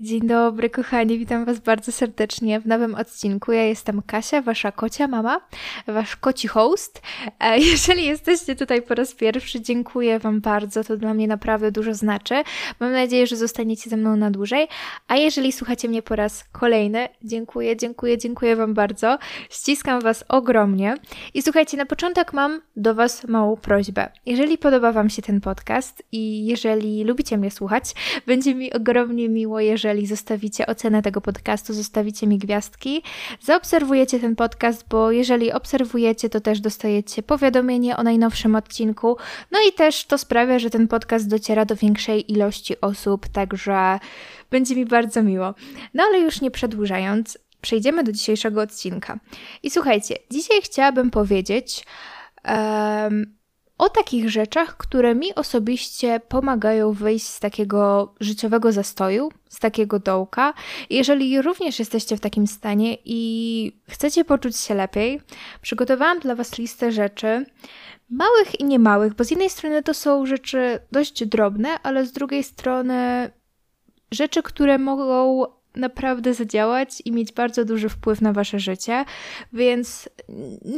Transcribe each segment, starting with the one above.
Dzień dobry, kochani, witam Was bardzo serdecznie w nowym odcinku. Ja jestem Kasia, Wasza kocia mama, Wasz koci host. E, jeżeli jesteście tutaj po raz pierwszy, dziękuję Wam bardzo, to dla mnie naprawdę dużo znaczy. Mam nadzieję, że zostaniecie ze mną na dłużej. A jeżeli słuchacie mnie po raz kolejny, dziękuję, dziękuję, dziękuję Wam bardzo. Ściskam Was ogromnie. I słuchajcie, na początek mam do Was małą prośbę. Jeżeli podoba Wam się ten podcast i jeżeli lubicie mnie słuchać, będzie mi ogromnie miło, jeżeli jeżeli zostawicie ocenę tego podcastu, zostawicie mi gwiazdki, zaobserwujecie ten podcast, bo jeżeli obserwujecie, to też dostajecie powiadomienie o najnowszym odcinku. No i też to sprawia, że ten podcast dociera do większej ilości osób, także będzie mi bardzo miło. No ale już nie przedłużając, przejdziemy do dzisiejszego odcinka. I słuchajcie, dzisiaj chciałabym powiedzieć. Um, o takich rzeczach, które mi osobiście pomagają wyjść z takiego życiowego zastoju, z takiego dołka. Jeżeli również jesteście w takim stanie i chcecie poczuć się lepiej, przygotowałam dla Was listę rzeczy, małych i niemałych, bo z jednej strony to są rzeczy dość drobne, ale z drugiej strony rzeczy, które mogą naprawdę zadziałać i mieć bardzo duży wpływ na wasze życie. Więc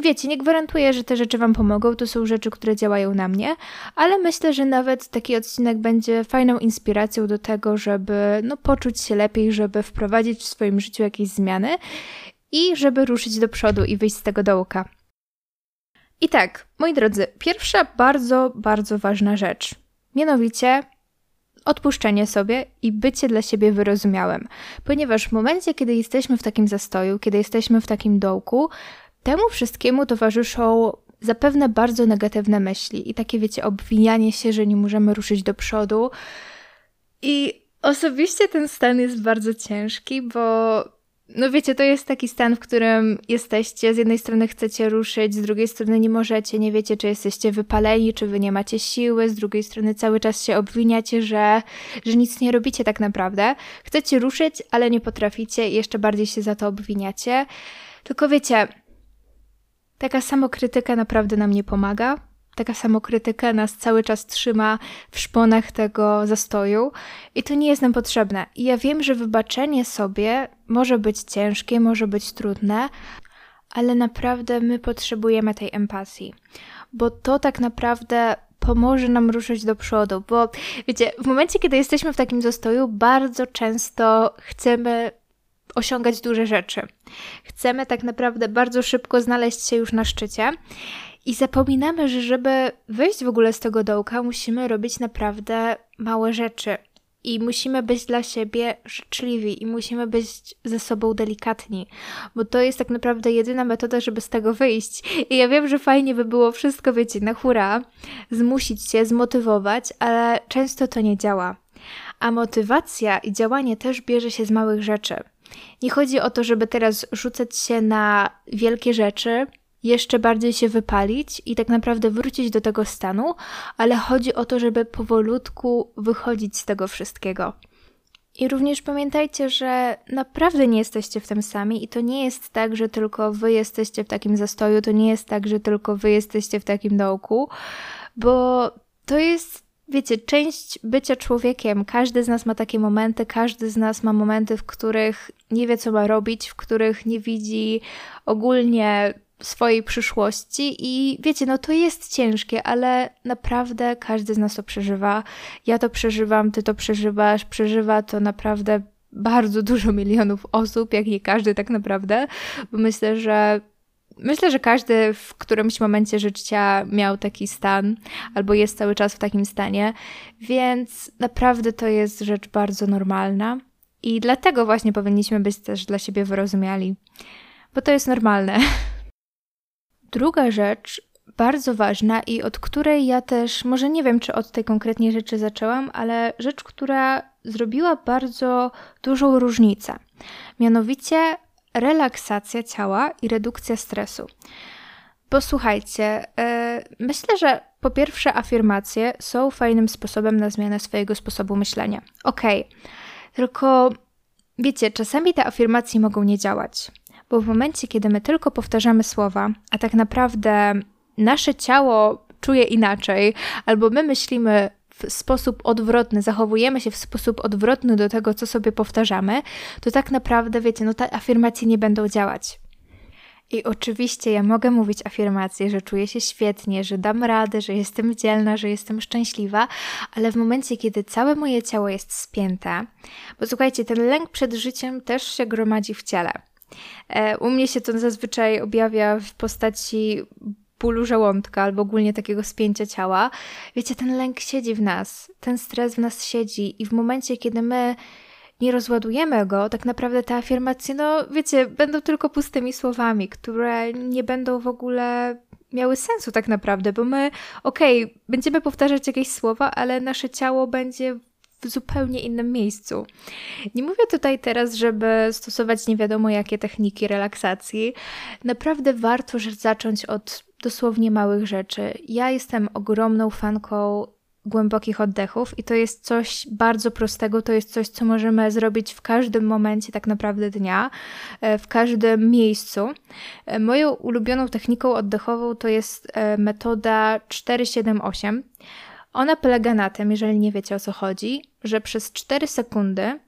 wiecie, nie gwarantuję, że te rzeczy wam pomogą. To są rzeczy, które działają na mnie, ale myślę, że nawet taki odcinek będzie fajną inspiracją do tego, żeby no, poczuć się lepiej, żeby wprowadzić w swoim życiu jakieś zmiany i żeby ruszyć do przodu i wyjść z tego dołka. I tak, moi drodzy, pierwsza bardzo, bardzo ważna rzecz. Mianowicie odpuszczenie sobie i bycie dla siebie wyrozumiałym. Ponieważ w momencie, kiedy jesteśmy w takim zastoju, kiedy jesteśmy w takim dołku, temu wszystkiemu towarzyszą zapewne bardzo negatywne myśli i takie, wiecie, obwinianie się, że nie możemy ruszyć do przodu. I osobiście ten stan jest bardzo ciężki, bo no wiecie, to jest taki stan, w którym jesteście, z jednej strony chcecie ruszyć, z drugiej strony nie możecie, nie wiecie, czy jesteście wypaleni, czy wy nie macie siły, z drugiej strony cały czas się obwiniacie, że, że nic nie robicie tak naprawdę. Chcecie ruszyć, ale nie potraficie i jeszcze bardziej się za to obwiniacie. Tylko wiecie, taka samokrytyka naprawdę nam nie pomaga taka samokrytyka nas cały czas trzyma w szponach tego zastoju i to nie jest nam potrzebne. I ja wiem, że wybaczenie sobie może być ciężkie, może być trudne, ale naprawdę my potrzebujemy tej empatii, bo to tak naprawdę pomoże nam ruszyć do przodu, bo wiecie, w momencie, kiedy jesteśmy w takim zastoju, bardzo często chcemy osiągać duże rzeczy. Chcemy tak naprawdę bardzo szybko znaleźć się już na szczycie i zapominamy, że żeby wyjść w ogóle z tego dołka, musimy robić naprawdę małe rzeczy. I musimy być dla siebie życzliwi i musimy być ze sobą delikatni, bo to jest tak naprawdę jedyna metoda, żeby z tego wyjść. I ja wiem, że fajnie by było wszystko, wiecie, na hura, zmusić się, zmotywować, ale często to nie działa. A motywacja i działanie też bierze się z małych rzeczy. Nie chodzi o to, żeby teraz rzucać się na wielkie rzeczy, jeszcze bardziej się wypalić i tak naprawdę wrócić do tego stanu, ale chodzi o to, żeby powolutku wychodzić z tego wszystkiego. I również pamiętajcie, że naprawdę nie jesteście w tym sami i to nie jest tak, że tylko wy jesteście w takim zastoju, to nie jest tak, że tylko wy jesteście w takim dołku, bo to jest, wiecie, część bycia człowiekiem. Każdy z nas ma takie momenty, każdy z nas ma momenty, w których nie wie, co ma robić, w których nie widzi ogólnie swojej przyszłości i wiecie, no to jest ciężkie, ale naprawdę każdy z nas to przeżywa. Ja to przeżywam, ty to przeżywasz, przeżywa to naprawdę bardzo dużo milionów osób, jak nie każdy tak naprawdę, bo myślę, że Myślę, że każdy w którymś momencie życia miał taki stan, albo jest cały czas w takim stanie, więc naprawdę to jest rzecz bardzo normalna i dlatego właśnie powinniśmy być też dla siebie wyrozumiali, bo to jest normalne. Druga rzecz, bardzo ważna i od której ja też, może nie wiem, czy od tej konkretnej rzeczy zaczęłam, ale rzecz, która zrobiła bardzo dużą różnicę. Mianowicie relaksacja ciała i redukcja stresu. Bo słuchajcie, yy, myślę, że po pierwsze afirmacje są fajnym sposobem na zmianę swojego sposobu myślenia. Okej, okay. tylko wiecie, czasami te afirmacje mogą nie działać bo w momencie, kiedy my tylko powtarzamy słowa, a tak naprawdę nasze ciało czuje inaczej, albo my myślimy w sposób odwrotny, zachowujemy się w sposób odwrotny do tego, co sobie powtarzamy, to tak naprawdę, wiecie, no te afirmacje nie będą działać. I oczywiście ja mogę mówić afirmacje, że czuję się świetnie, że dam radę, że jestem dzielna, że jestem szczęśliwa, ale w momencie, kiedy całe moje ciało jest spięte, bo słuchajcie, ten lęk przed życiem też się gromadzi w ciele. E, u mnie się to zazwyczaj objawia w postaci bólu żołądka albo ogólnie takiego spięcia ciała. Wiecie, ten lęk siedzi w nas, ten stres w nas siedzi i w momencie, kiedy my nie rozładujemy go, tak naprawdę te afirmacje, no wiecie, będą tylko pustymi słowami, które nie będą w ogóle miały sensu tak naprawdę, bo my, okej, okay, będziemy powtarzać jakieś słowa, ale nasze ciało będzie w zupełnie innym miejscu. Nie mówię tutaj teraz, żeby stosować nie wiadomo jakie techniki relaksacji. Naprawdę warto zacząć od dosłownie małych rzeczy. Ja jestem ogromną fanką głębokich oddechów i to jest coś bardzo prostego, to jest coś, co możemy zrobić w każdym momencie tak naprawdę dnia, e, w każdym miejscu. E, moją ulubioną techniką oddechową to jest e, metoda 478. Ona polega na tym, jeżeli nie wiecie o co chodzi, że przez 4 sekundy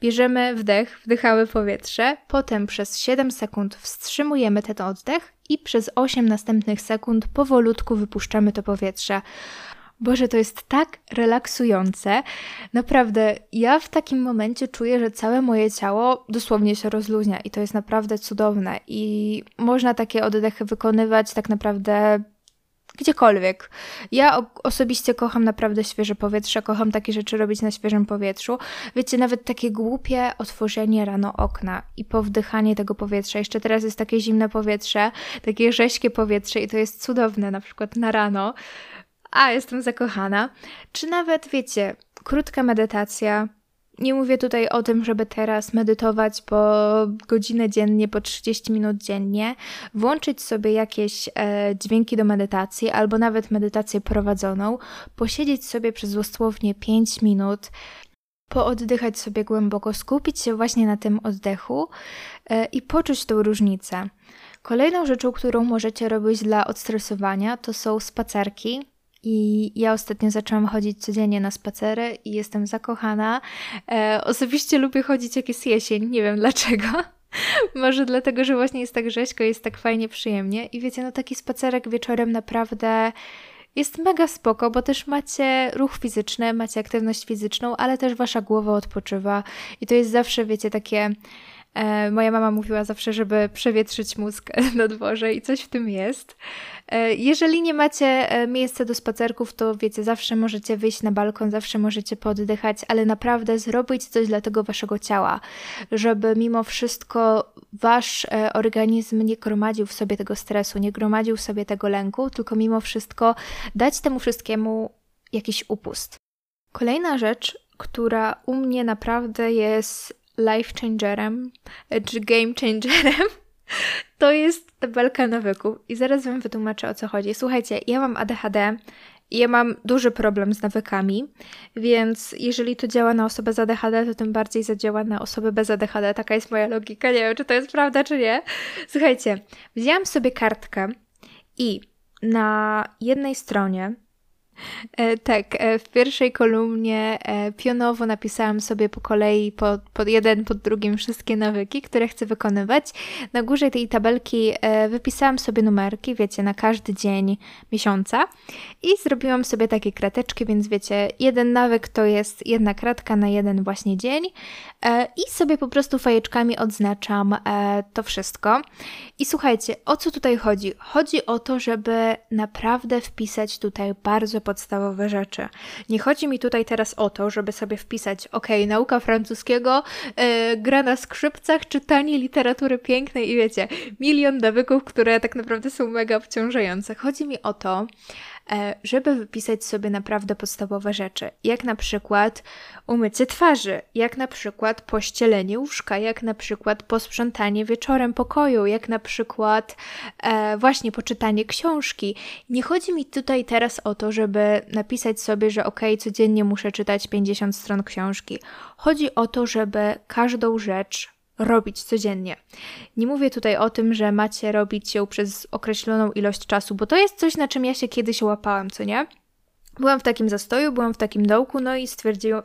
bierzemy wdech, wdychamy powietrze, potem przez 7 sekund wstrzymujemy ten oddech i przez 8 następnych sekund powolutku wypuszczamy to powietrze. Boże, to jest tak relaksujące. Naprawdę, ja w takim momencie czuję, że całe moje ciało dosłownie się rozluźnia i to jest naprawdę cudowne. I można takie oddechy wykonywać tak naprawdę gdziekolwiek. Ja osobiście kocham naprawdę świeże powietrze, kocham takie rzeczy robić na świeżym powietrzu. Wiecie, nawet takie głupie otworzenie rano okna i powdychanie tego powietrza. Jeszcze teraz jest takie zimne powietrze, takie rześkie powietrze i to jest cudowne, na przykład na rano a jestem zakochana, czy nawet, wiecie, krótka medytacja. Nie mówię tutaj o tym, żeby teraz medytować po godzinę dziennie, po 30 minut dziennie, włączyć sobie jakieś e, dźwięki do medytacji albo nawet medytację prowadzoną, posiedzieć sobie przez dosłownie 5 minut, pooddychać sobie głęboko, skupić się właśnie na tym oddechu e, i poczuć tą różnicę. Kolejną rzeczą, którą możecie robić dla odstresowania, to są spacerki i ja ostatnio zaczęłam chodzić codziennie na spacery i jestem zakochana. E, osobiście lubię chodzić jak jest jesień, nie wiem dlaczego. Może dlatego, że właśnie jest tak rzeźko, jest tak fajnie, przyjemnie. I wiecie, no taki spacerek wieczorem naprawdę jest mega spoko, bo też macie ruch fizyczny, macie aktywność fizyczną, ale też wasza głowa odpoczywa. I to jest zawsze, wiecie, takie moja mama mówiła zawsze, żeby przewietrzyć mózg na dworze i coś w tym jest. E, jeżeli nie macie e, miejsca do spacerków, to wiecie, zawsze możecie wyjść na balkon, zawsze możecie poddychać, ale naprawdę zrobić coś dla tego waszego ciała, żeby mimo wszystko wasz organizm nie gromadził w sobie tego stresu, nie gromadził w sobie tego lęku, tylko mimo wszystko dać temu wszystkiemu jakiś upust. Kolejna rzecz, która u mnie naprawdę jest life changerem, czy game changerem, to jest tabelka nawyków. I zaraz Wam wytłumaczę o co chodzi. Słuchajcie, ja mam ADHD ja mam duży problem z nawykami, więc jeżeli to działa na osobę z ADHD, to tym bardziej zadziała na osobę bez ADHD. Taka jest moja logika. Nie wiem, czy to jest prawda, czy nie. Słuchajcie, wzięłam sobie kartkę i na jednej stronie tak, e, w pierwszej kolumnie e, pionowo napisałam sobie po kolei, pod, pod jeden, pod drugim wszystkie nawyki, które chcę wykonywać. Na górze tej tabelki wypisałam sobie numerki, wiecie, na każdy dzień miesiąca i zrobiłam sobie takie krateczki, więc wiecie, jeden nawyk to jest jedna kratka na jeden właśnie dzień i sobie po prostu fajeczkami odznaczam to wszystko. I słuchajcie, o co tutaj chodzi? Chodzi o to, żeby naprawdę wpisać tutaj bardzo podstawowe rzeczy. Nie chodzi mi tutaj teraz o to, żeby sobie wpisać, ok, nauka francuskiego, yy, gra na skrzypcach, czytanie literatury pięknej i wiecie, milion nawyków, które tak naprawdę są mega obciążające. Chodzi mi o to, żeby wypisać sobie naprawdę podstawowe rzeczy, jak na przykład umycie twarzy, jak na przykład pościelenie łóżka, jak na przykład posprzątanie wieczorem pokoju, jak na przykład e, właśnie poczytanie książki. Nie chodzi mi tutaj teraz o to, żeby napisać sobie, że ok, codziennie muszę czytać 50 stron książki. Chodzi o to, żeby każdą rzecz robić codziennie. Nie mówię tutaj o tym, że macie robić ją przez określoną ilość czasu, bo to jest coś, na czym ja się kiedyś łapałam, co nie? Byłam w takim zastoju, byłam w takim dołku, no i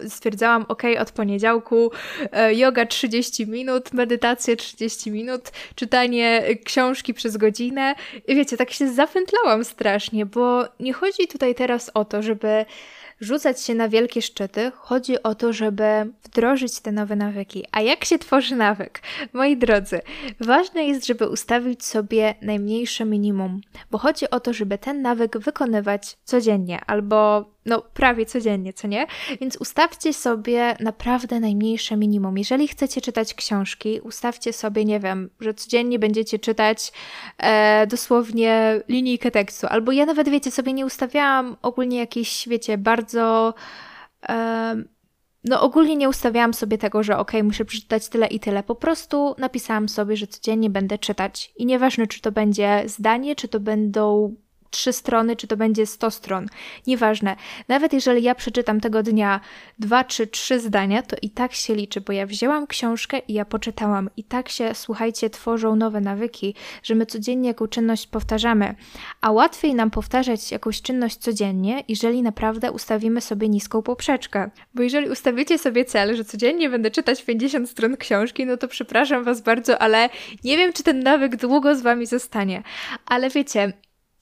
stwierdzałam, ok, od poniedziałku e, yoga 30 minut, medytację 30 minut, czytanie książki przez godzinę. I wiecie, tak się zapętlałam strasznie, bo nie chodzi tutaj teraz o to, żeby rzucać się na wielkie szczyty, chodzi o to, żeby wdrożyć te nowe nawyki. A jak się tworzy nawyk? Moi drodzy, ważne jest, żeby ustawić sobie najmniejsze minimum, bo chodzi o to, żeby ten nawyk wykonywać codziennie albo no prawie codziennie, co nie? Więc ustawcie sobie naprawdę najmniejsze minimum. Jeżeli chcecie czytać książki, ustawcie sobie, nie wiem, że codziennie będziecie czytać e, dosłownie linijkę tekstu. Albo ja nawet, wiecie, sobie nie ustawiałam ogólnie jakiejś, wiecie, bardzo... E, no ogólnie nie ustawiałam sobie tego, że ok, muszę przeczytać tyle i tyle. Po prostu napisałam sobie, że codziennie będę czytać. I nieważne, czy to będzie zdanie, czy to będą trzy strony, czy to będzie 100 stron. Nieważne. Nawet jeżeli ja przeczytam tego dnia dwa czy trzy zdania, to i tak się liczy, bo ja wzięłam książkę i ja poczytałam. I tak się, słuchajcie, tworzą nowe nawyki, że my codziennie jaką czynność powtarzamy. A łatwiej nam powtarzać jakąś czynność codziennie, jeżeli naprawdę ustawimy sobie niską poprzeczkę. Bo jeżeli ustawicie sobie cel, że codziennie będę czytać 50 stron książki, no to przepraszam Was bardzo, ale nie wiem, czy ten nawyk długo z Wami zostanie. Ale wiecie,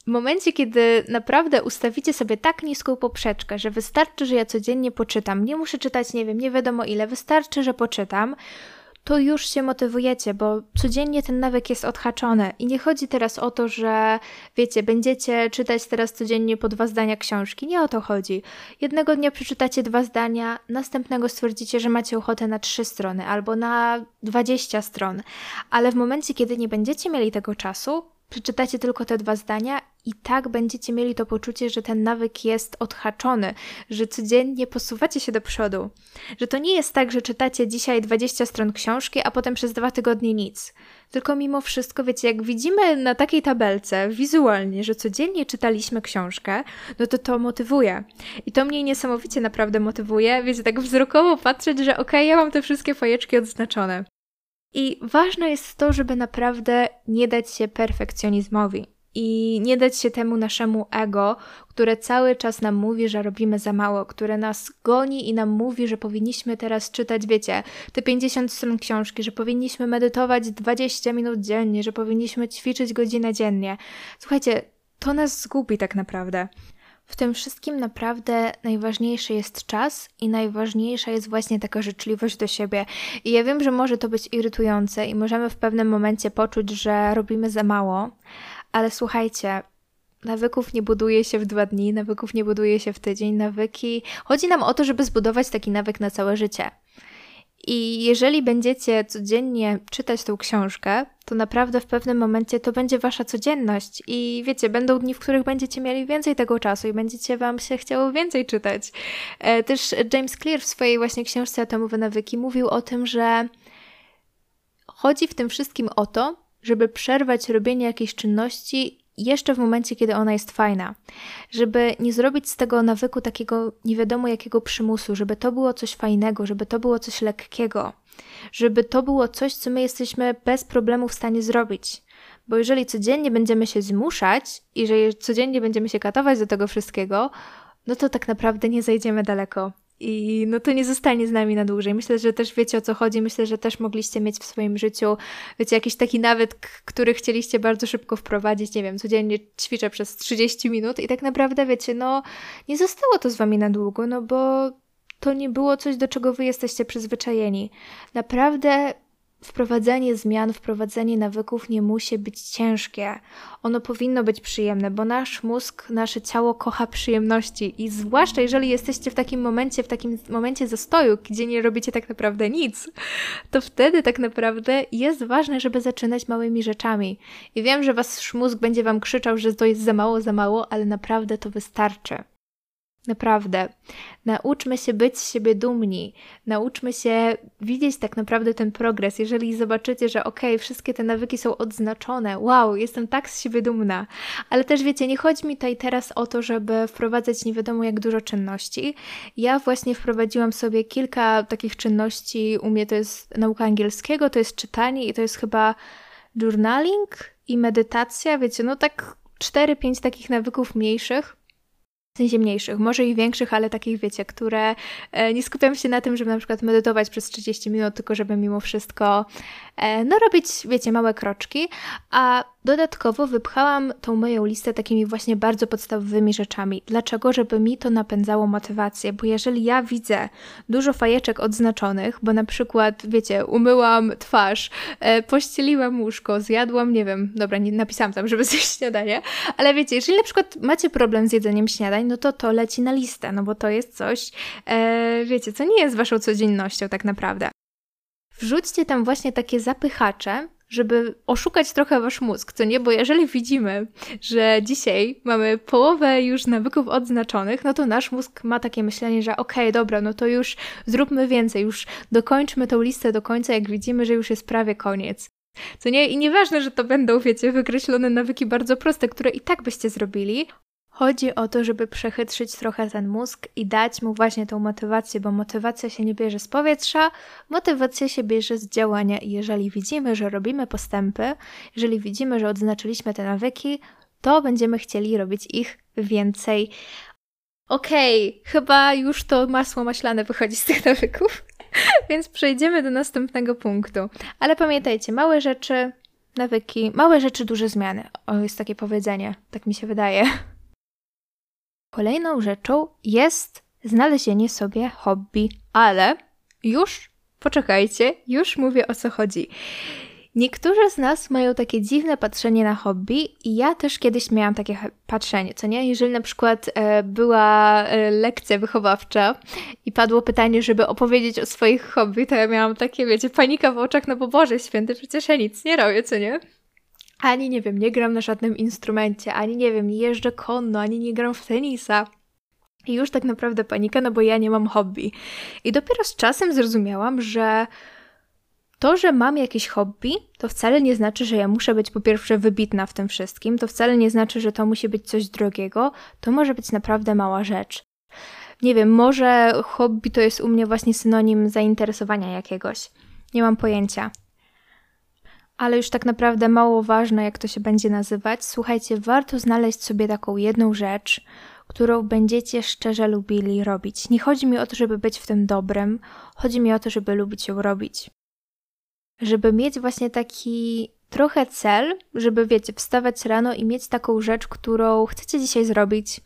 w momencie, kiedy naprawdę ustawicie sobie tak niską poprzeczkę, że wystarczy, że ja codziennie poczytam, nie muszę czytać, nie wiem, nie wiadomo ile, wystarczy, że poczytam, to już się motywujecie, bo codziennie ten nawyk jest odhaczony. I nie chodzi teraz o to, że wiecie, będziecie czytać teraz codziennie po dwa zdania książki. Nie o to chodzi. Jednego dnia przeczytacie dwa zdania, następnego stwierdzicie, że macie ochotę na trzy strony albo na dwadzieścia stron. Ale w momencie, kiedy nie będziecie mieli tego czasu, przeczytacie tylko te dwa zdania i tak będziecie mieli to poczucie, że ten nawyk jest odhaczony, że codziennie posuwacie się do przodu. Że to nie jest tak, że czytacie dzisiaj 20 stron książki, a potem przez dwa tygodnie nic. Tylko mimo wszystko, wiecie, jak widzimy na takiej tabelce wizualnie, że codziennie czytaliśmy książkę, no to to motywuje. I to mnie niesamowicie naprawdę motywuje, wiecie, tak wzrokowo patrzeć, że okej, okay, ja mam te wszystkie fajeczki odznaczone. I ważne jest to, żeby naprawdę nie dać się perfekcjonizmowi i nie dać się temu naszemu ego, które cały czas nam mówi, że robimy za mało, które nas goni i nam mówi, że powinniśmy teraz czytać, wiecie, te 50 stron książki, że powinniśmy medytować 20 minut dziennie, że powinniśmy ćwiczyć godzinę dziennie. Słuchajcie, to nas zgubi tak naprawdę. W tym wszystkim naprawdę najważniejszy jest czas i najważniejsza jest właśnie taka życzliwość do siebie. I ja wiem, że może to być irytujące i możemy w pewnym momencie poczuć, że robimy za mało, ale słuchajcie, Nawyków nie buduje się w dwa dni, nawyków nie buduje się w tydzień, nawyki. Chodzi nam o to, żeby zbudować taki nawyk na całe życie. I jeżeli będziecie codziennie czytać tą książkę, to naprawdę w pewnym momencie to będzie wasza codzienność. I wiecie, będą dni, w których będziecie mieli więcej tego czasu i będziecie wam się chciało więcej czytać. E, też James Clear w swojej właśnie książce Atomowe Nawyki mówił o tym, że chodzi w tym wszystkim o to, żeby przerwać robienie jakiejś czynności jeszcze w momencie, kiedy ona jest fajna, żeby nie zrobić z tego nawyku takiego nie wiadomo jakiego przymusu, żeby to było coś fajnego, żeby to było coś lekkiego, żeby to było coś, co my jesteśmy bez problemu w stanie zrobić. Bo jeżeli codziennie będziemy się zmuszać i że codziennie będziemy się katować do tego wszystkiego, no to tak naprawdę nie zajdziemy daleko. I no to nie zostanie z nami na dłużej. Myślę, że też wiecie o co chodzi. Myślę, że też mogliście mieć w swoim życiu, wiecie, jakiś taki nawyk, który chcieliście bardzo szybko wprowadzić. Nie wiem, codziennie ćwiczę przez 30 minut i tak naprawdę, wiecie, no nie zostało to z wami na długo, no bo to nie było coś, do czego wy jesteście przyzwyczajeni. Naprawdę Wprowadzenie zmian, wprowadzenie nawyków nie musi być ciężkie. Ono powinno być przyjemne, bo nasz mózg, nasze ciało kocha przyjemności i zwłaszcza jeżeli jesteście w takim momencie, w takim momencie zastoju, gdzie nie robicie tak naprawdę nic, to wtedy tak naprawdę jest ważne, żeby zaczynać małymi rzeczami. I wiem, że wasz mózg będzie wam krzyczał, że to jest za mało, za mało, ale naprawdę to wystarczy. Naprawdę. Nauczmy się być z siebie dumni. Nauczmy się widzieć tak naprawdę ten progres. Jeżeli zobaczycie, że okej, okay, wszystkie te nawyki są odznaczone, wow, jestem tak z siebie dumna. Ale też wiecie, nie chodzi mi tutaj teraz o to, żeby wprowadzać nie wiadomo jak dużo czynności. Ja właśnie wprowadziłam sobie kilka takich czynności. U mnie to jest nauka angielskiego, to jest czytanie i to jest chyba journaling i medytacja. Wiecie, no tak 4-5 takich nawyków mniejszych w sensie mniejszych, może i większych, ale takich wiecie, które e, nie skupiam się na tym, żeby na przykład medytować przez 30 minut, tylko żeby mimo wszystko e, no robić, wiecie, małe kroczki, a dodatkowo wypchałam tą moją listę takimi właśnie bardzo podstawowymi rzeczami. Dlaczego? Żeby mi to napędzało motywację, bo jeżeli ja widzę dużo fajeczek odznaczonych, bo na przykład, wiecie, umyłam twarz, e, pościeliłam łóżko, zjadłam, nie wiem, dobra, nie napisałam tam, żeby zjeść śniadanie, ale wiecie, jeżeli na przykład macie problem z jedzeniem śniadań, no to to leci na listę, no bo to jest coś, e, wiecie, co nie jest waszą codziennością tak naprawdę. Wrzućcie tam właśnie takie zapychacze, żeby oszukać trochę wasz mózg, co nie? Bo jeżeli widzimy, że dzisiaj mamy połowę już nawyków odznaczonych, no to nasz mózg ma takie myślenie, że okej, okay, dobra, no to już zróbmy więcej, już dokończmy tą listę do końca, jak widzimy, że już jest prawie koniec. Co nie? I nieważne, że to będą, wiecie, wykreślone nawyki bardzo proste, które i tak byście zrobili, Chodzi o to, żeby przechytrzyć trochę ten mózg i dać mu właśnie tą motywację, bo motywacja się nie bierze z powietrza, motywacja się bierze z działania. I jeżeli widzimy, że robimy postępy, jeżeli widzimy, że odznaczyliśmy te nawyki, to będziemy chcieli robić ich więcej. Okej, okay, chyba już to masło maślane wychodzi z tych nawyków, więc przejdziemy do następnego punktu. Ale pamiętajcie, małe rzeczy, nawyki, małe rzeczy, duże zmiany. O, jest takie powiedzenie, tak mi się wydaje. Kolejną rzeczą jest znalezienie sobie hobby, ale już poczekajcie, już mówię o co chodzi. Niektórzy z nas mają takie dziwne patrzenie na hobby i ja też kiedyś miałam takie patrzenie, co nie? Jeżeli na przykład e, była e, lekcja wychowawcza i padło pytanie, żeby opowiedzieć o swoich hobby, to ja miałam takie, wiecie, panika w oczach, no bo Boże Święty, przecież ja nic nie robię, co nie? Ani nie wiem, nie gram na żadnym instrumencie, ani nie wiem, nie jeżdżę konno, ani nie gram w tenisa. I już tak naprawdę panika, no bo ja nie mam hobby. I dopiero z czasem zrozumiałam, że to, że mam jakieś hobby, to wcale nie znaczy, że ja muszę być po pierwsze wybitna w tym wszystkim, to wcale nie znaczy, że to musi być coś drogiego, to może być naprawdę mała rzecz. Nie wiem, może hobby to jest u mnie właśnie synonim zainteresowania jakiegoś. Nie mam pojęcia ale już tak naprawdę mało ważne, jak to się będzie nazywać. Słuchajcie, warto znaleźć sobie taką jedną rzecz, którą będziecie szczerze lubili robić. Nie chodzi mi o to, żeby być w tym dobrym, chodzi mi o to, żeby lubić ją robić. Żeby mieć właśnie taki trochę cel, żeby wiecie, wstawać rano i mieć taką rzecz, którą chcecie dzisiaj zrobić,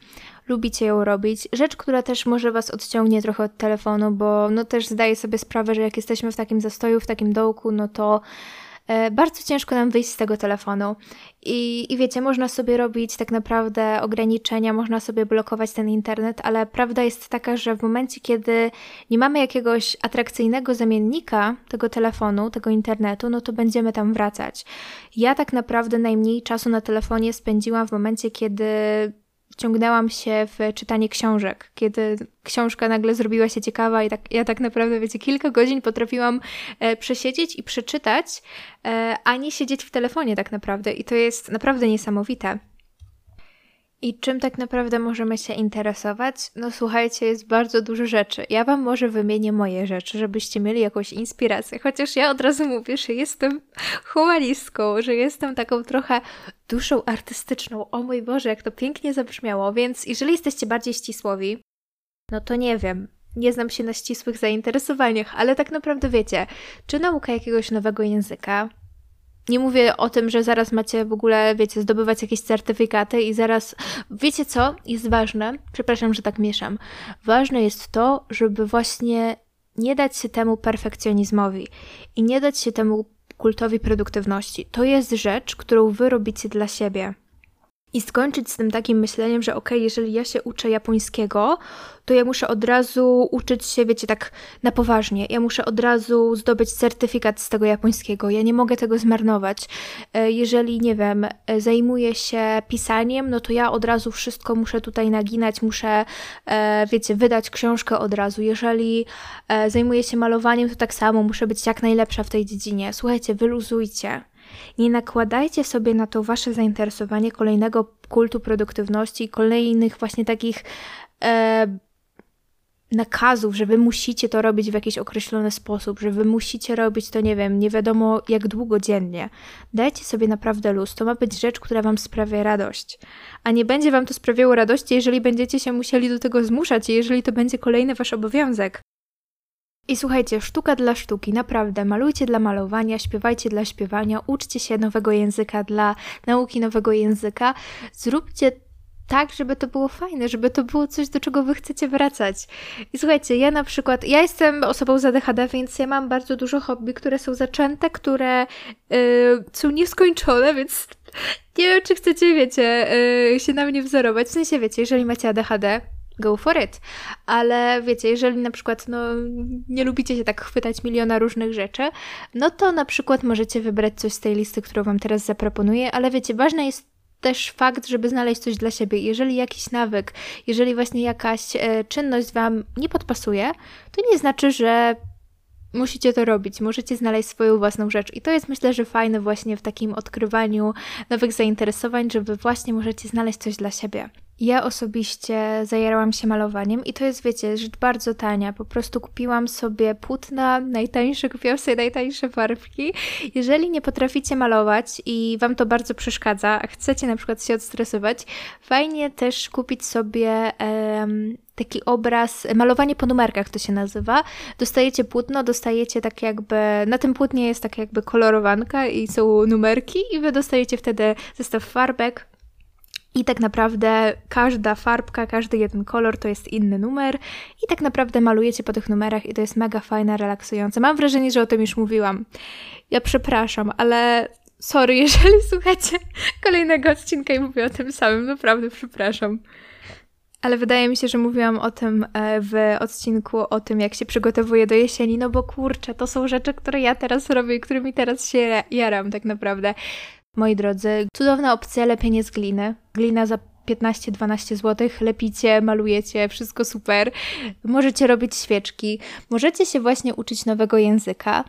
lubicie ją robić. Rzecz, która też może was odciągnie trochę od telefonu, bo no też zdaję sobie sprawę, że jak jesteśmy w takim zastoju, w takim dołku, no to bardzo ciężko nam wyjść z tego telefonu. I, I wiecie, można sobie robić tak naprawdę ograniczenia, można sobie blokować ten internet, ale prawda jest taka, że w momencie, kiedy nie mamy jakiegoś atrakcyjnego zamiennika tego telefonu, tego internetu, no to będziemy tam wracać. Ja tak naprawdę najmniej czasu na telefonie spędziłam w momencie, kiedy wciągnęłam się w czytanie książek, kiedy książka nagle zrobiła się ciekawa i tak, ja tak naprawdę, wiecie, kilka godzin potrafiłam e, przesiedzieć i przeczytać, e, a nie siedzieć w telefonie tak naprawdę i to jest naprawdę niesamowite. I czym tak naprawdę możemy się interesować? No słuchajcie, jest bardzo dużo rzeczy. Ja Wam może wymienię moje rzeczy, żebyście mieli jakąś inspirację. Chociaż ja od razu mówię, że jestem humanistką, że jestem taką trochę duszą artystyczną. O mój Boże, jak to pięknie zabrzmiało. Więc jeżeli jesteście bardziej ścisłowi, no to nie wiem, nie znam się na ścisłych zainteresowaniach, ale tak naprawdę wiecie, czy nauka jakiegoś nowego języka, nie mówię o tym, że zaraz macie w ogóle, wiecie, zdobywać jakieś certyfikaty i zaraz. Wiecie co? Jest ważne, przepraszam, że tak mieszam. Ważne jest to, żeby właśnie nie dać się temu perfekcjonizmowi i nie dać się temu kultowi produktywności. To jest rzecz, którą wy robicie dla siebie i skończyć z tym takim myśleniem, że ok, jeżeli ja się uczę japońskiego, to ja muszę od razu uczyć się, wiecie, tak na poważnie. Ja muszę od razu zdobyć certyfikat z tego japońskiego. Ja nie mogę tego zmarnować. E, jeżeli, nie wiem, e, zajmuję się pisaniem, no to ja od razu wszystko muszę tutaj naginać, muszę, e, wiecie, wydać książkę od razu. Jeżeli zajmuję się malowaniem, to tak samo muszę być jak najlepsza w tej dziedzinie. Słuchajcie, wyluzujcie. Nie nakładajcie sobie na to wasze zainteresowanie kolejnego kultu produktywności, kolejnych właśnie takich e, nakazów, że wy musicie to robić w jakiś określony sposób, że wy musicie robić to, nie wiem, nie wiadomo jak długo dziennie. Dajcie sobie naprawdę luz. To ma być rzecz, która wam sprawia radość. A nie będzie wam to sprawiało radości, jeżeli będziecie się musieli do tego zmuszać i jeżeli to będzie kolejny wasz obowiązek. I słuchajcie, sztuka dla sztuki, naprawdę, malujcie dla malowania, śpiewajcie dla śpiewania, uczcie się nowego języka dla nauki nowego języka, zróbcie tak, żeby to było fajne, żeby to było coś, do czego wy chcecie wracać. I słuchajcie, ja na przykład, ja jestem osobą z ADHD, więc ja mam bardzo dużo hobby, które są zaczęte, które yy, są nieskończone, więc nie wiem, czy chcecie, wiecie, yy, się na mnie wzorować. W sensie, wiecie, jeżeli macie ADHD, go for it. Ale wiecie, jeżeli na przykład no, nie lubicie się tak chwytać miliona różnych rzeczy, no to na przykład możecie wybrać coś z tej listy, którą Wam teraz zaproponuję, ale wiecie, ważne jest też fakt, żeby znaleźć coś dla siebie. Jeżeli jakiś nawyk, jeżeli właśnie jakaś e, czynność Wam nie podpasuje, to nie znaczy, że musicie to robić, możecie znaleźć swoją własną rzecz. I to jest myślę, że fajne właśnie w takim odkrywaniu nowych zainteresowań, żeby właśnie możecie znaleźć coś dla siebie. Ja osobiście zajarałam się malowaniem i to jest, wiecie, rzecz bardzo tania. Po prostu kupiłam sobie płótna, najtańsze, kupiłam sobie najtańsze farbki. Jeżeli nie potraficie malować i Wam to bardzo przeszkadza, a chcecie na przykład się odstresować, fajnie też kupić sobie um, taki obraz, malowanie po numerkach to się nazywa. Dostajecie płótno, dostajecie tak jakby, na tym płótnie jest tak jakby kolorowanka i są numerki i Wy dostajecie wtedy zestaw farbek, i tak naprawdę każda farbka, każdy jeden kolor to jest inny numer i tak naprawdę malujecie po tych numerach i to jest mega fajne, relaksujące. Mam wrażenie, że o tym już mówiłam. Ja przepraszam, ale sorry, jeżeli słuchacie kolejnego odcinka i mówię o tym samym, naprawdę przepraszam. Ale wydaje mi się, że mówiłam o tym e, w odcinku o tym, jak się przygotowuję do jesieni, no bo kurczę, to są rzeczy, które ja teraz robię i którymi teraz się jaram tak naprawdę. Moi drodzy, cudowna opcja lepienie z gliny. Glina za 15-12 zł, lepicie, malujecie, wszystko super. Możecie robić świeczki, możecie się właśnie uczyć nowego języka.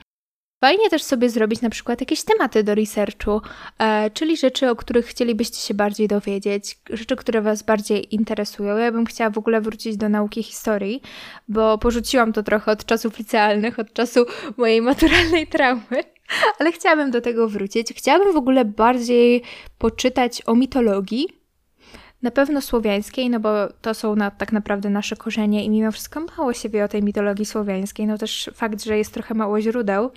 Fajnie też sobie zrobić na przykład jakieś tematy do researchu, e, czyli rzeczy, o których chcielibyście się bardziej dowiedzieć, rzeczy, które Was bardziej interesują. Ja bym chciała w ogóle wrócić do nauki historii, bo porzuciłam to trochę od czasów licealnych, od czasu mojej maturalnej traumy. Ale chciałabym do tego wrócić. Chciałabym w ogóle bardziej poczytać o mitologii, na pewno słowiańskiej, no bo to są na, tak naprawdę nasze korzenie i mimo wszystko mało się wie o tej mitologii słowiańskiej. No też fakt, że jest trochę mało źródeł,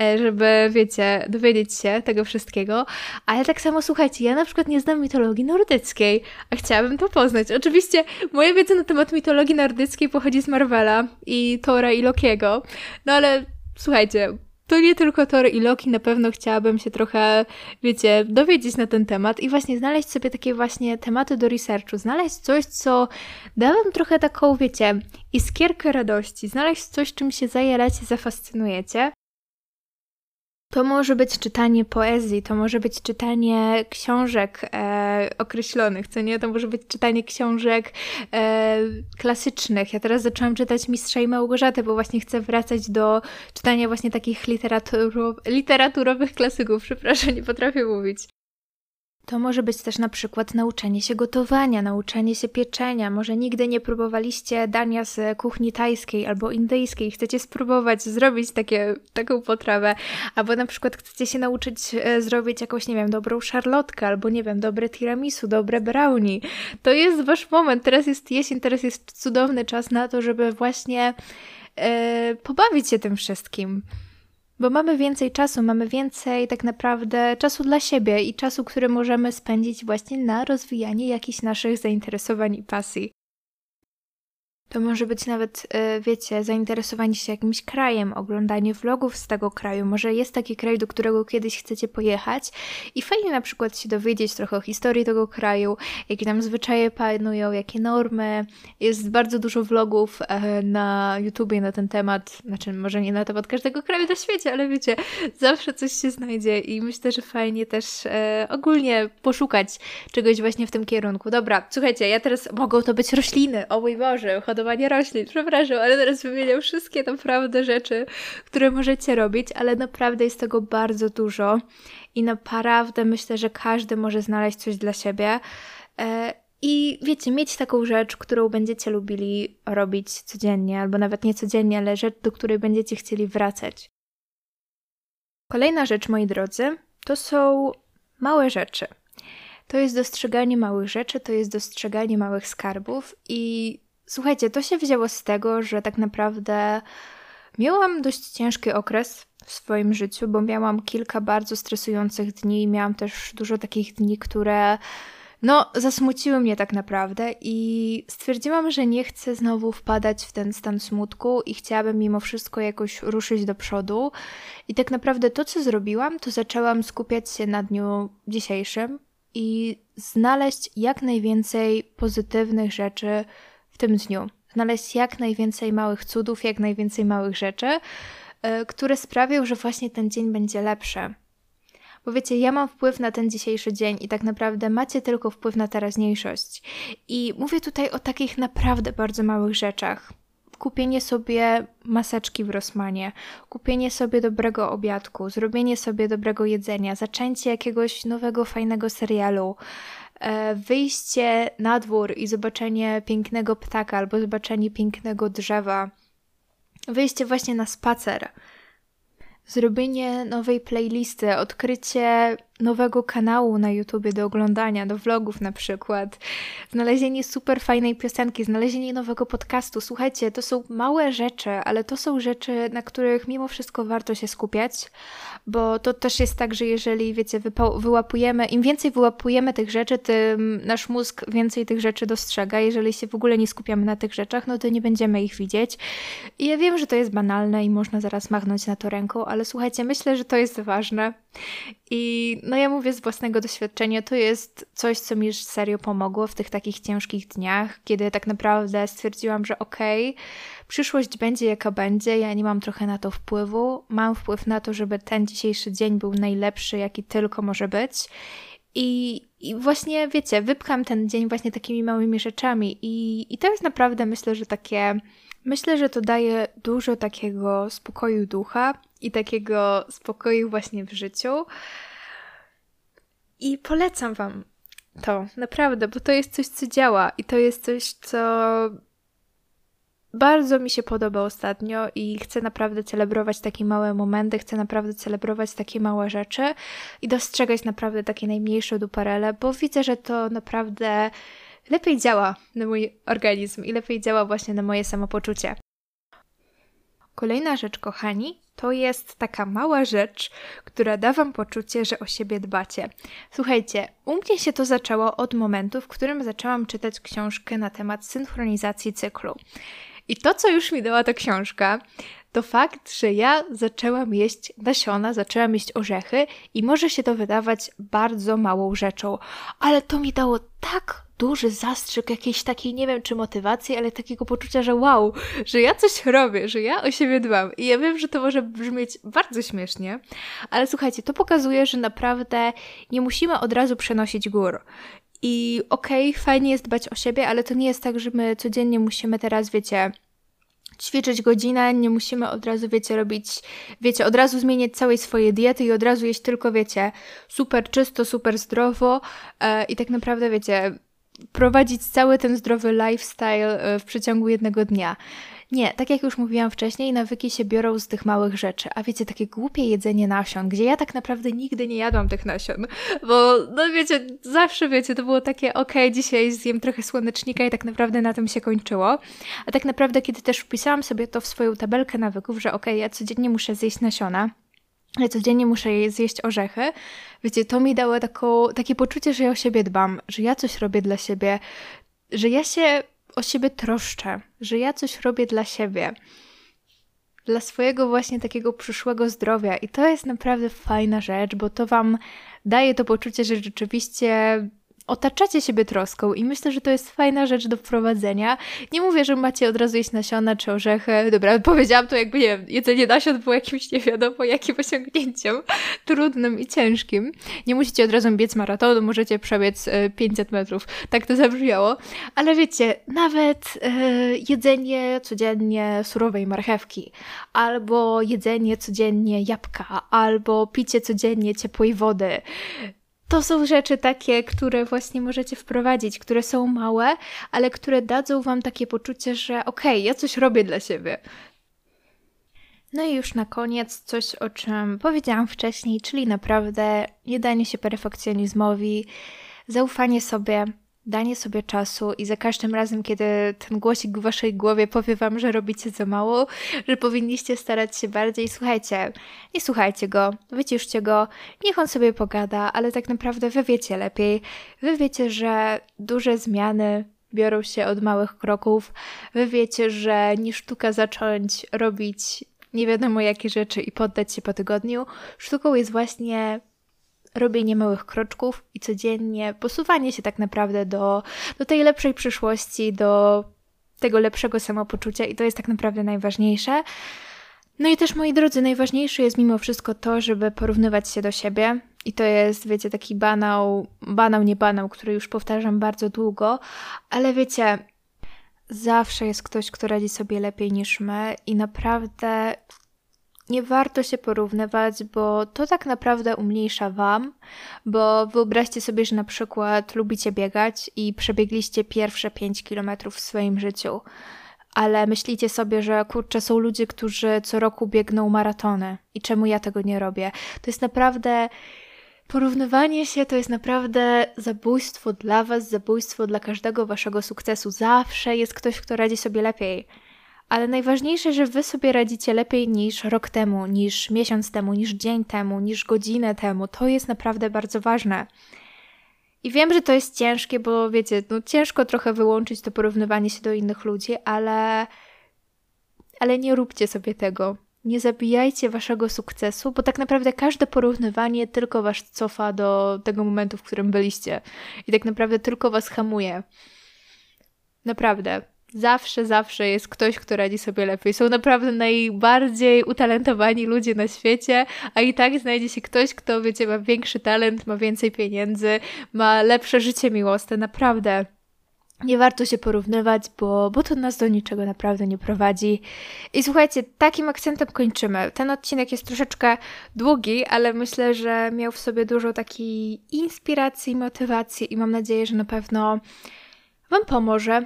e, żeby, wiecie, dowiedzieć się tego wszystkiego. Ale tak samo, słuchajcie, ja na przykład nie znam mitologii nordyckiej, a chciałabym to poznać. Oczywiście moja wiedza na temat mitologii nordyckiej pochodzi z Marvela i Tora i Lokiego, no ale słuchajcie, to nie tylko Thor i Loki, na pewno chciałabym się trochę, wiecie, dowiedzieć na ten temat i właśnie znaleźć sobie takie właśnie tematy do researchu, znaleźć coś, co da wam trochę taką, wiecie, iskierkę radości, znaleźć coś, czym się zajeracie, zafascynujecie to może być czytanie poezji, to może być czytanie książek e, określonych, co nie? To może być czytanie książek e, klasycznych. Ja teraz zaczęłam czytać Mistrza i Małgorzatę, bo właśnie chcę wracać do czytania właśnie takich literaturowych klasyków. Przepraszam, nie potrafię mówić. To może być też na przykład nauczenie się gotowania, nauczenie się pieczenia. Może nigdy nie próbowaliście dania z kuchni tajskiej albo indyjskiej, chcecie spróbować zrobić takie, taką potrawę, albo na przykład chcecie się nauczyć e, zrobić jakąś, nie wiem, dobrą szarlotkę, albo nie wiem, dobre tiramisu, dobre brownie. To jest wasz moment, teraz jest jesień, teraz jest cudowny czas na to, żeby właśnie e, pobawić się tym wszystkim. Bo mamy więcej czasu, mamy więcej tak naprawdę czasu dla siebie i czasu, który możemy spędzić właśnie na rozwijanie jakichś naszych zainteresowań i pasji. To może być nawet, e, wiecie, zainteresowanie się jakimś krajem, oglądanie vlogów z tego kraju. Może jest taki kraj, do którego kiedyś chcecie pojechać i fajnie na przykład się dowiedzieć trochę o historii tego kraju, jakie tam zwyczaje panują, jakie normy. Jest bardzo dużo vlogów e, na YouTubie na ten temat, znaczy może nie na temat każdego kraju na świecie, ale wiecie, zawsze coś się znajdzie i myślę, że fajnie też e, ogólnie poszukać czegoś właśnie w tym kierunku. Dobra, słuchajcie, ja teraz mogą to być rośliny, o mój Boże, hodowanie roślin, przepraszam, ale teraz wymieniam wszystkie naprawdę rzeczy, które możecie robić, ale naprawdę jest tego bardzo dużo i naprawdę myślę, że każdy może znaleźć coś dla siebie. E, I wiecie, mieć taką rzecz, którą będziecie lubili robić codziennie, albo nawet nie codziennie, ale rzecz, do której będziecie chcieli wracać. Kolejna rzecz, moi drodzy, to są małe rzeczy. To jest dostrzeganie małych rzeczy, to jest dostrzeganie małych skarbów i słuchajcie, to się wzięło z tego, że tak naprawdę miałam dość ciężki okres w swoim życiu, bo miałam kilka bardzo stresujących dni, miałam też dużo takich dni, które no, zasmuciły mnie tak naprawdę i stwierdziłam, że nie chcę znowu wpadać w ten stan smutku i chciałabym mimo wszystko jakoś ruszyć do przodu. I tak naprawdę to, co zrobiłam, to zaczęłam skupiać się na dniu dzisiejszym i znaleźć jak najwięcej pozytywnych rzeczy w tym dniu. Znaleźć jak najwięcej małych cudów, jak najwięcej małych rzeczy, yy, które sprawią, że właśnie ten dzień będzie lepszy. Bo wiecie, ja mam wpływ na ten dzisiejszy dzień i tak naprawdę macie tylko wpływ na teraźniejszość. I mówię tutaj o takich naprawdę bardzo małych rzeczach. Kupienie sobie maseczki w Rosmanie, kupienie sobie dobrego obiadku, zrobienie sobie dobrego jedzenia, zaczęcie jakiegoś nowego, fajnego serialu, e, wyjście na dwór i zobaczenie pięknego ptaka albo zobaczenie pięknego drzewa, wyjście właśnie na spacer. Zrobienie nowej playlisty, odkrycie nowego kanału na YouTubie do oglądania, do vlogów na przykład, znalezienie super fajnej piosenki, znalezienie nowego podcastu. Słuchajcie, to są małe rzeczy, ale to są rzeczy, na których mimo wszystko warto się skupiać, bo to też jest tak, że jeżeli, wiecie, wyłapujemy, im więcej wyłapujemy tych rzeczy, tym nasz mózg więcej tych rzeczy dostrzega. Jeżeli się w ogóle nie skupiamy na tych rzeczach, no to nie będziemy ich widzieć. I ja wiem, że to jest banalne i można zaraz machnąć na to ręką, ale słuchajcie, myślę, że to jest ważne. I no ja mówię z własnego doświadczenia, to jest coś, co mi serio pomogło w tych takich ciężkich dniach, kiedy tak naprawdę stwierdziłam, że okej, okay, przyszłość będzie jaka będzie, ja nie mam trochę na to wpływu, mam wpływ na to, żeby ten dzisiejszy dzień był najlepszy, jaki tylko może być. I, I właśnie, wiecie, wypcham ten dzień właśnie takimi małymi rzeczami. I, I to jest naprawdę, myślę, że takie. Myślę, że to daje dużo takiego spokoju ducha i takiego spokoju właśnie w życiu. I polecam Wam to, naprawdę, bo to jest coś, co działa i to jest coś, co bardzo mi się podoba ostatnio i chcę naprawdę celebrować takie małe momenty, chcę naprawdę celebrować takie małe rzeczy i dostrzegać naprawdę takie najmniejsze duparele, bo widzę, że to naprawdę lepiej działa na mój organizm i lepiej działa właśnie na moje samopoczucie. Kolejna rzecz, kochani, to jest taka mała rzecz, która da Wam poczucie, że o siebie dbacie. Słuchajcie, u mnie się to zaczęło od momentu, w którym zaczęłam czytać książkę na temat synchronizacji cyklu. I to, co już mi dała ta książka, to fakt, że ja zaczęłam jeść nasiona, zaczęłam jeść orzechy i może się to wydawać bardzo małą rzeczą, ale to mi dało tak duży zastrzyk jakiejś takiej, nie wiem czy motywacji, ale takiego poczucia, że wow, że ja coś robię, że ja o siebie dbam. I ja wiem, że to może brzmieć bardzo śmiesznie, ale słuchajcie, to pokazuje, że naprawdę nie musimy od razu przenosić gór. I okej, okay, fajnie jest dbać o siebie, ale to nie jest tak, że my codziennie musimy teraz, wiecie, ćwiczyć godzinę, nie musimy od razu, wiecie, robić, wiecie, od razu zmieniać całej swojej diety i od razu jeść tylko, wiecie, super czysto, super zdrowo e, i tak naprawdę, wiecie, prowadzić cały ten zdrowy lifestyle e, w przeciągu jednego dnia. Nie, tak jak już mówiłam wcześniej, nawyki się biorą z tych małych rzeczy. A wiecie, takie głupie jedzenie nasion, gdzie ja tak naprawdę nigdy nie jadłam tych nasion, bo no wiecie, zawsze wiecie, to było takie, ok, dzisiaj zjem trochę słonecznika i tak naprawdę na tym się kończyło. A tak naprawdę, kiedy też wpisałam sobie to w swoją tabelkę nawyków, że ok, ja codziennie muszę zjeść nasiona, ale codziennie muszę zjeść orzechy. Wiecie, to mi dało taką, takie poczucie, że ja o siebie dbam, że ja coś robię dla siebie, że ja się o siebie troszczę, że ja coś robię dla siebie, dla swojego właśnie takiego przyszłego zdrowia. I to jest naprawdę fajna rzecz, bo to Wam daje to poczucie, że rzeczywiście otaczacie siebie troską i myślę, że to jest fajna rzecz do wprowadzenia. Nie mówię, że macie od razu jeść nasiona czy orzechy. Dobra, powiedziałam to jakby, nie wiem, jedzenie nasion było jakimś nie wiadomo jakim osiągnięciem trudnym i ciężkim. Nie musicie od razu biec maratonu, możecie przebiec 500 e, metrów. Tak to zabrzmiało. Ale wiecie, nawet e, jedzenie codziennie surowej marchewki, albo jedzenie codziennie jabłka, albo picie codziennie ciepłej wody, to są rzeczy takie, które właśnie możecie wprowadzić, które są małe, ale które dadzą Wam takie poczucie, że okej, okay, ja coś robię dla siebie. No i już na koniec coś, o czym powiedziałam wcześniej, czyli naprawdę nie danie się perfekcjonizmowi, zaufanie sobie, danie sobie czasu i za każdym razem, kiedy ten głosik w waszej głowie powie wam, że robicie za mało, że powinniście starać się bardziej, słuchajcie, nie słuchajcie go, wyciszcie go, niech on sobie pogada, ale tak naprawdę wy wiecie lepiej. Wy wiecie, że duże zmiany biorą się od małych kroków. Wy wiecie, że nie sztuka zacząć robić nie wiadomo jakie rzeczy i poddać się po tygodniu. Sztuką jest właśnie robienie małych kroczków i codziennie posuwanie się tak naprawdę do, do tej lepszej przyszłości, do tego lepszego samopoczucia i to jest tak naprawdę najważniejsze. No i też, moi drodzy, najważniejsze jest mimo wszystko to, żeby porównywać się do siebie. I to jest, wiecie, taki banał, banał, nie banał, który już powtarzam bardzo długo, ale wiecie, zawsze jest ktoś, kto radzi sobie lepiej niż my i naprawdę nie warto się porównywać, bo to tak naprawdę umniejsza Wam, bo wyobraźcie sobie, że na przykład lubicie biegać i przebiegliście pierwsze 5 km w swoim życiu, ale myślicie sobie, że kurczę, są ludzie, którzy co roku biegną maratony i czemu ja tego nie robię? To jest naprawdę Porównywanie się to jest naprawdę zabójstwo dla Was, zabójstwo dla każdego Waszego sukcesu. Zawsze jest ktoś, kto radzi sobie lepiej. Ale najważniejsze, że Wy sobie radzicie lepiej niż rok temu, niż miesiąc temu, niż dzień temu, niż godzinę temu. To jest naprawdę bardzo ważne. I wiem, że to jest ciężkie, bo wiecie, no ciężko trochę wyłączyć to porównywanie się do innych ludzi, ale ale nie róbcie sobie tego nie zabijajcie waszego sukcesu, bo tak naprawdę każde porównywanie tylko was cofa do tego momentu, w którym byliście. I tak naprawdę tylko was hamuje. Naprawdę. Zawsze, zawsze jest ktoś, kto radzi sobie lepiej. Są naprawdę najbardziej utalentowani ludzie na świecie, a i tak znajdzie się ktoś, kto, wiecie, ma większy talent, ma więcej pieniędzy, ma lepsze życie miłosne. Naprawdę nie warto się porównywać, bo, bo to nas do niczego naprawdę nie prowadzi. I słuchajcie, takim akcentem kończymy. Ten odcinek jest troszeczkę długi, ale myślę, że miał w sobie dużo takiej inspiracji, motywacji i mam nadzieję, że na pewno Wam pomoże.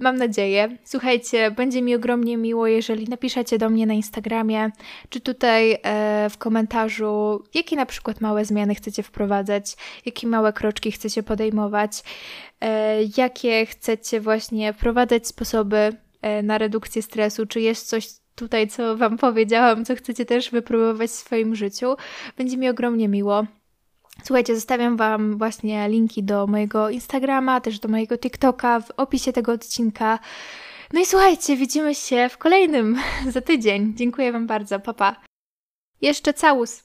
Mam nadzieję. Słuchajcie, będzie mi ogromnie miło, jeżeli napiszecie do mnie na Instagramie, czy tutaj e, w komentarzu, jakie na przykład małe zmiany chcecie wprowadzać, jakie małe kroczki chcecie podejmować, e, jakie chcecie właśnie wprowadzać sposoby e, na redukcję stresu, czy jest coś tutaj, co Wam powiedziałam, co chcecie też wypróbować w swoim życiu. Będzie mi ogromnie miło. Słuchajcie, zostawiam Wam właśnie linki do mojego Instagrama, też do mojego TikToka w opisie tego odcinka. No i słuchajcie, widzimy się w kolejnym za tydzień. Dziękuję Wam bardzo, papa. Pa. Jeszcze całus.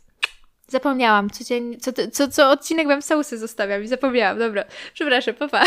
Zapomniałam, codziennie, co, co, co odcinek Wam całusy zostawiam i zapomniałam, dobra. Przepraszam, papa. Pa.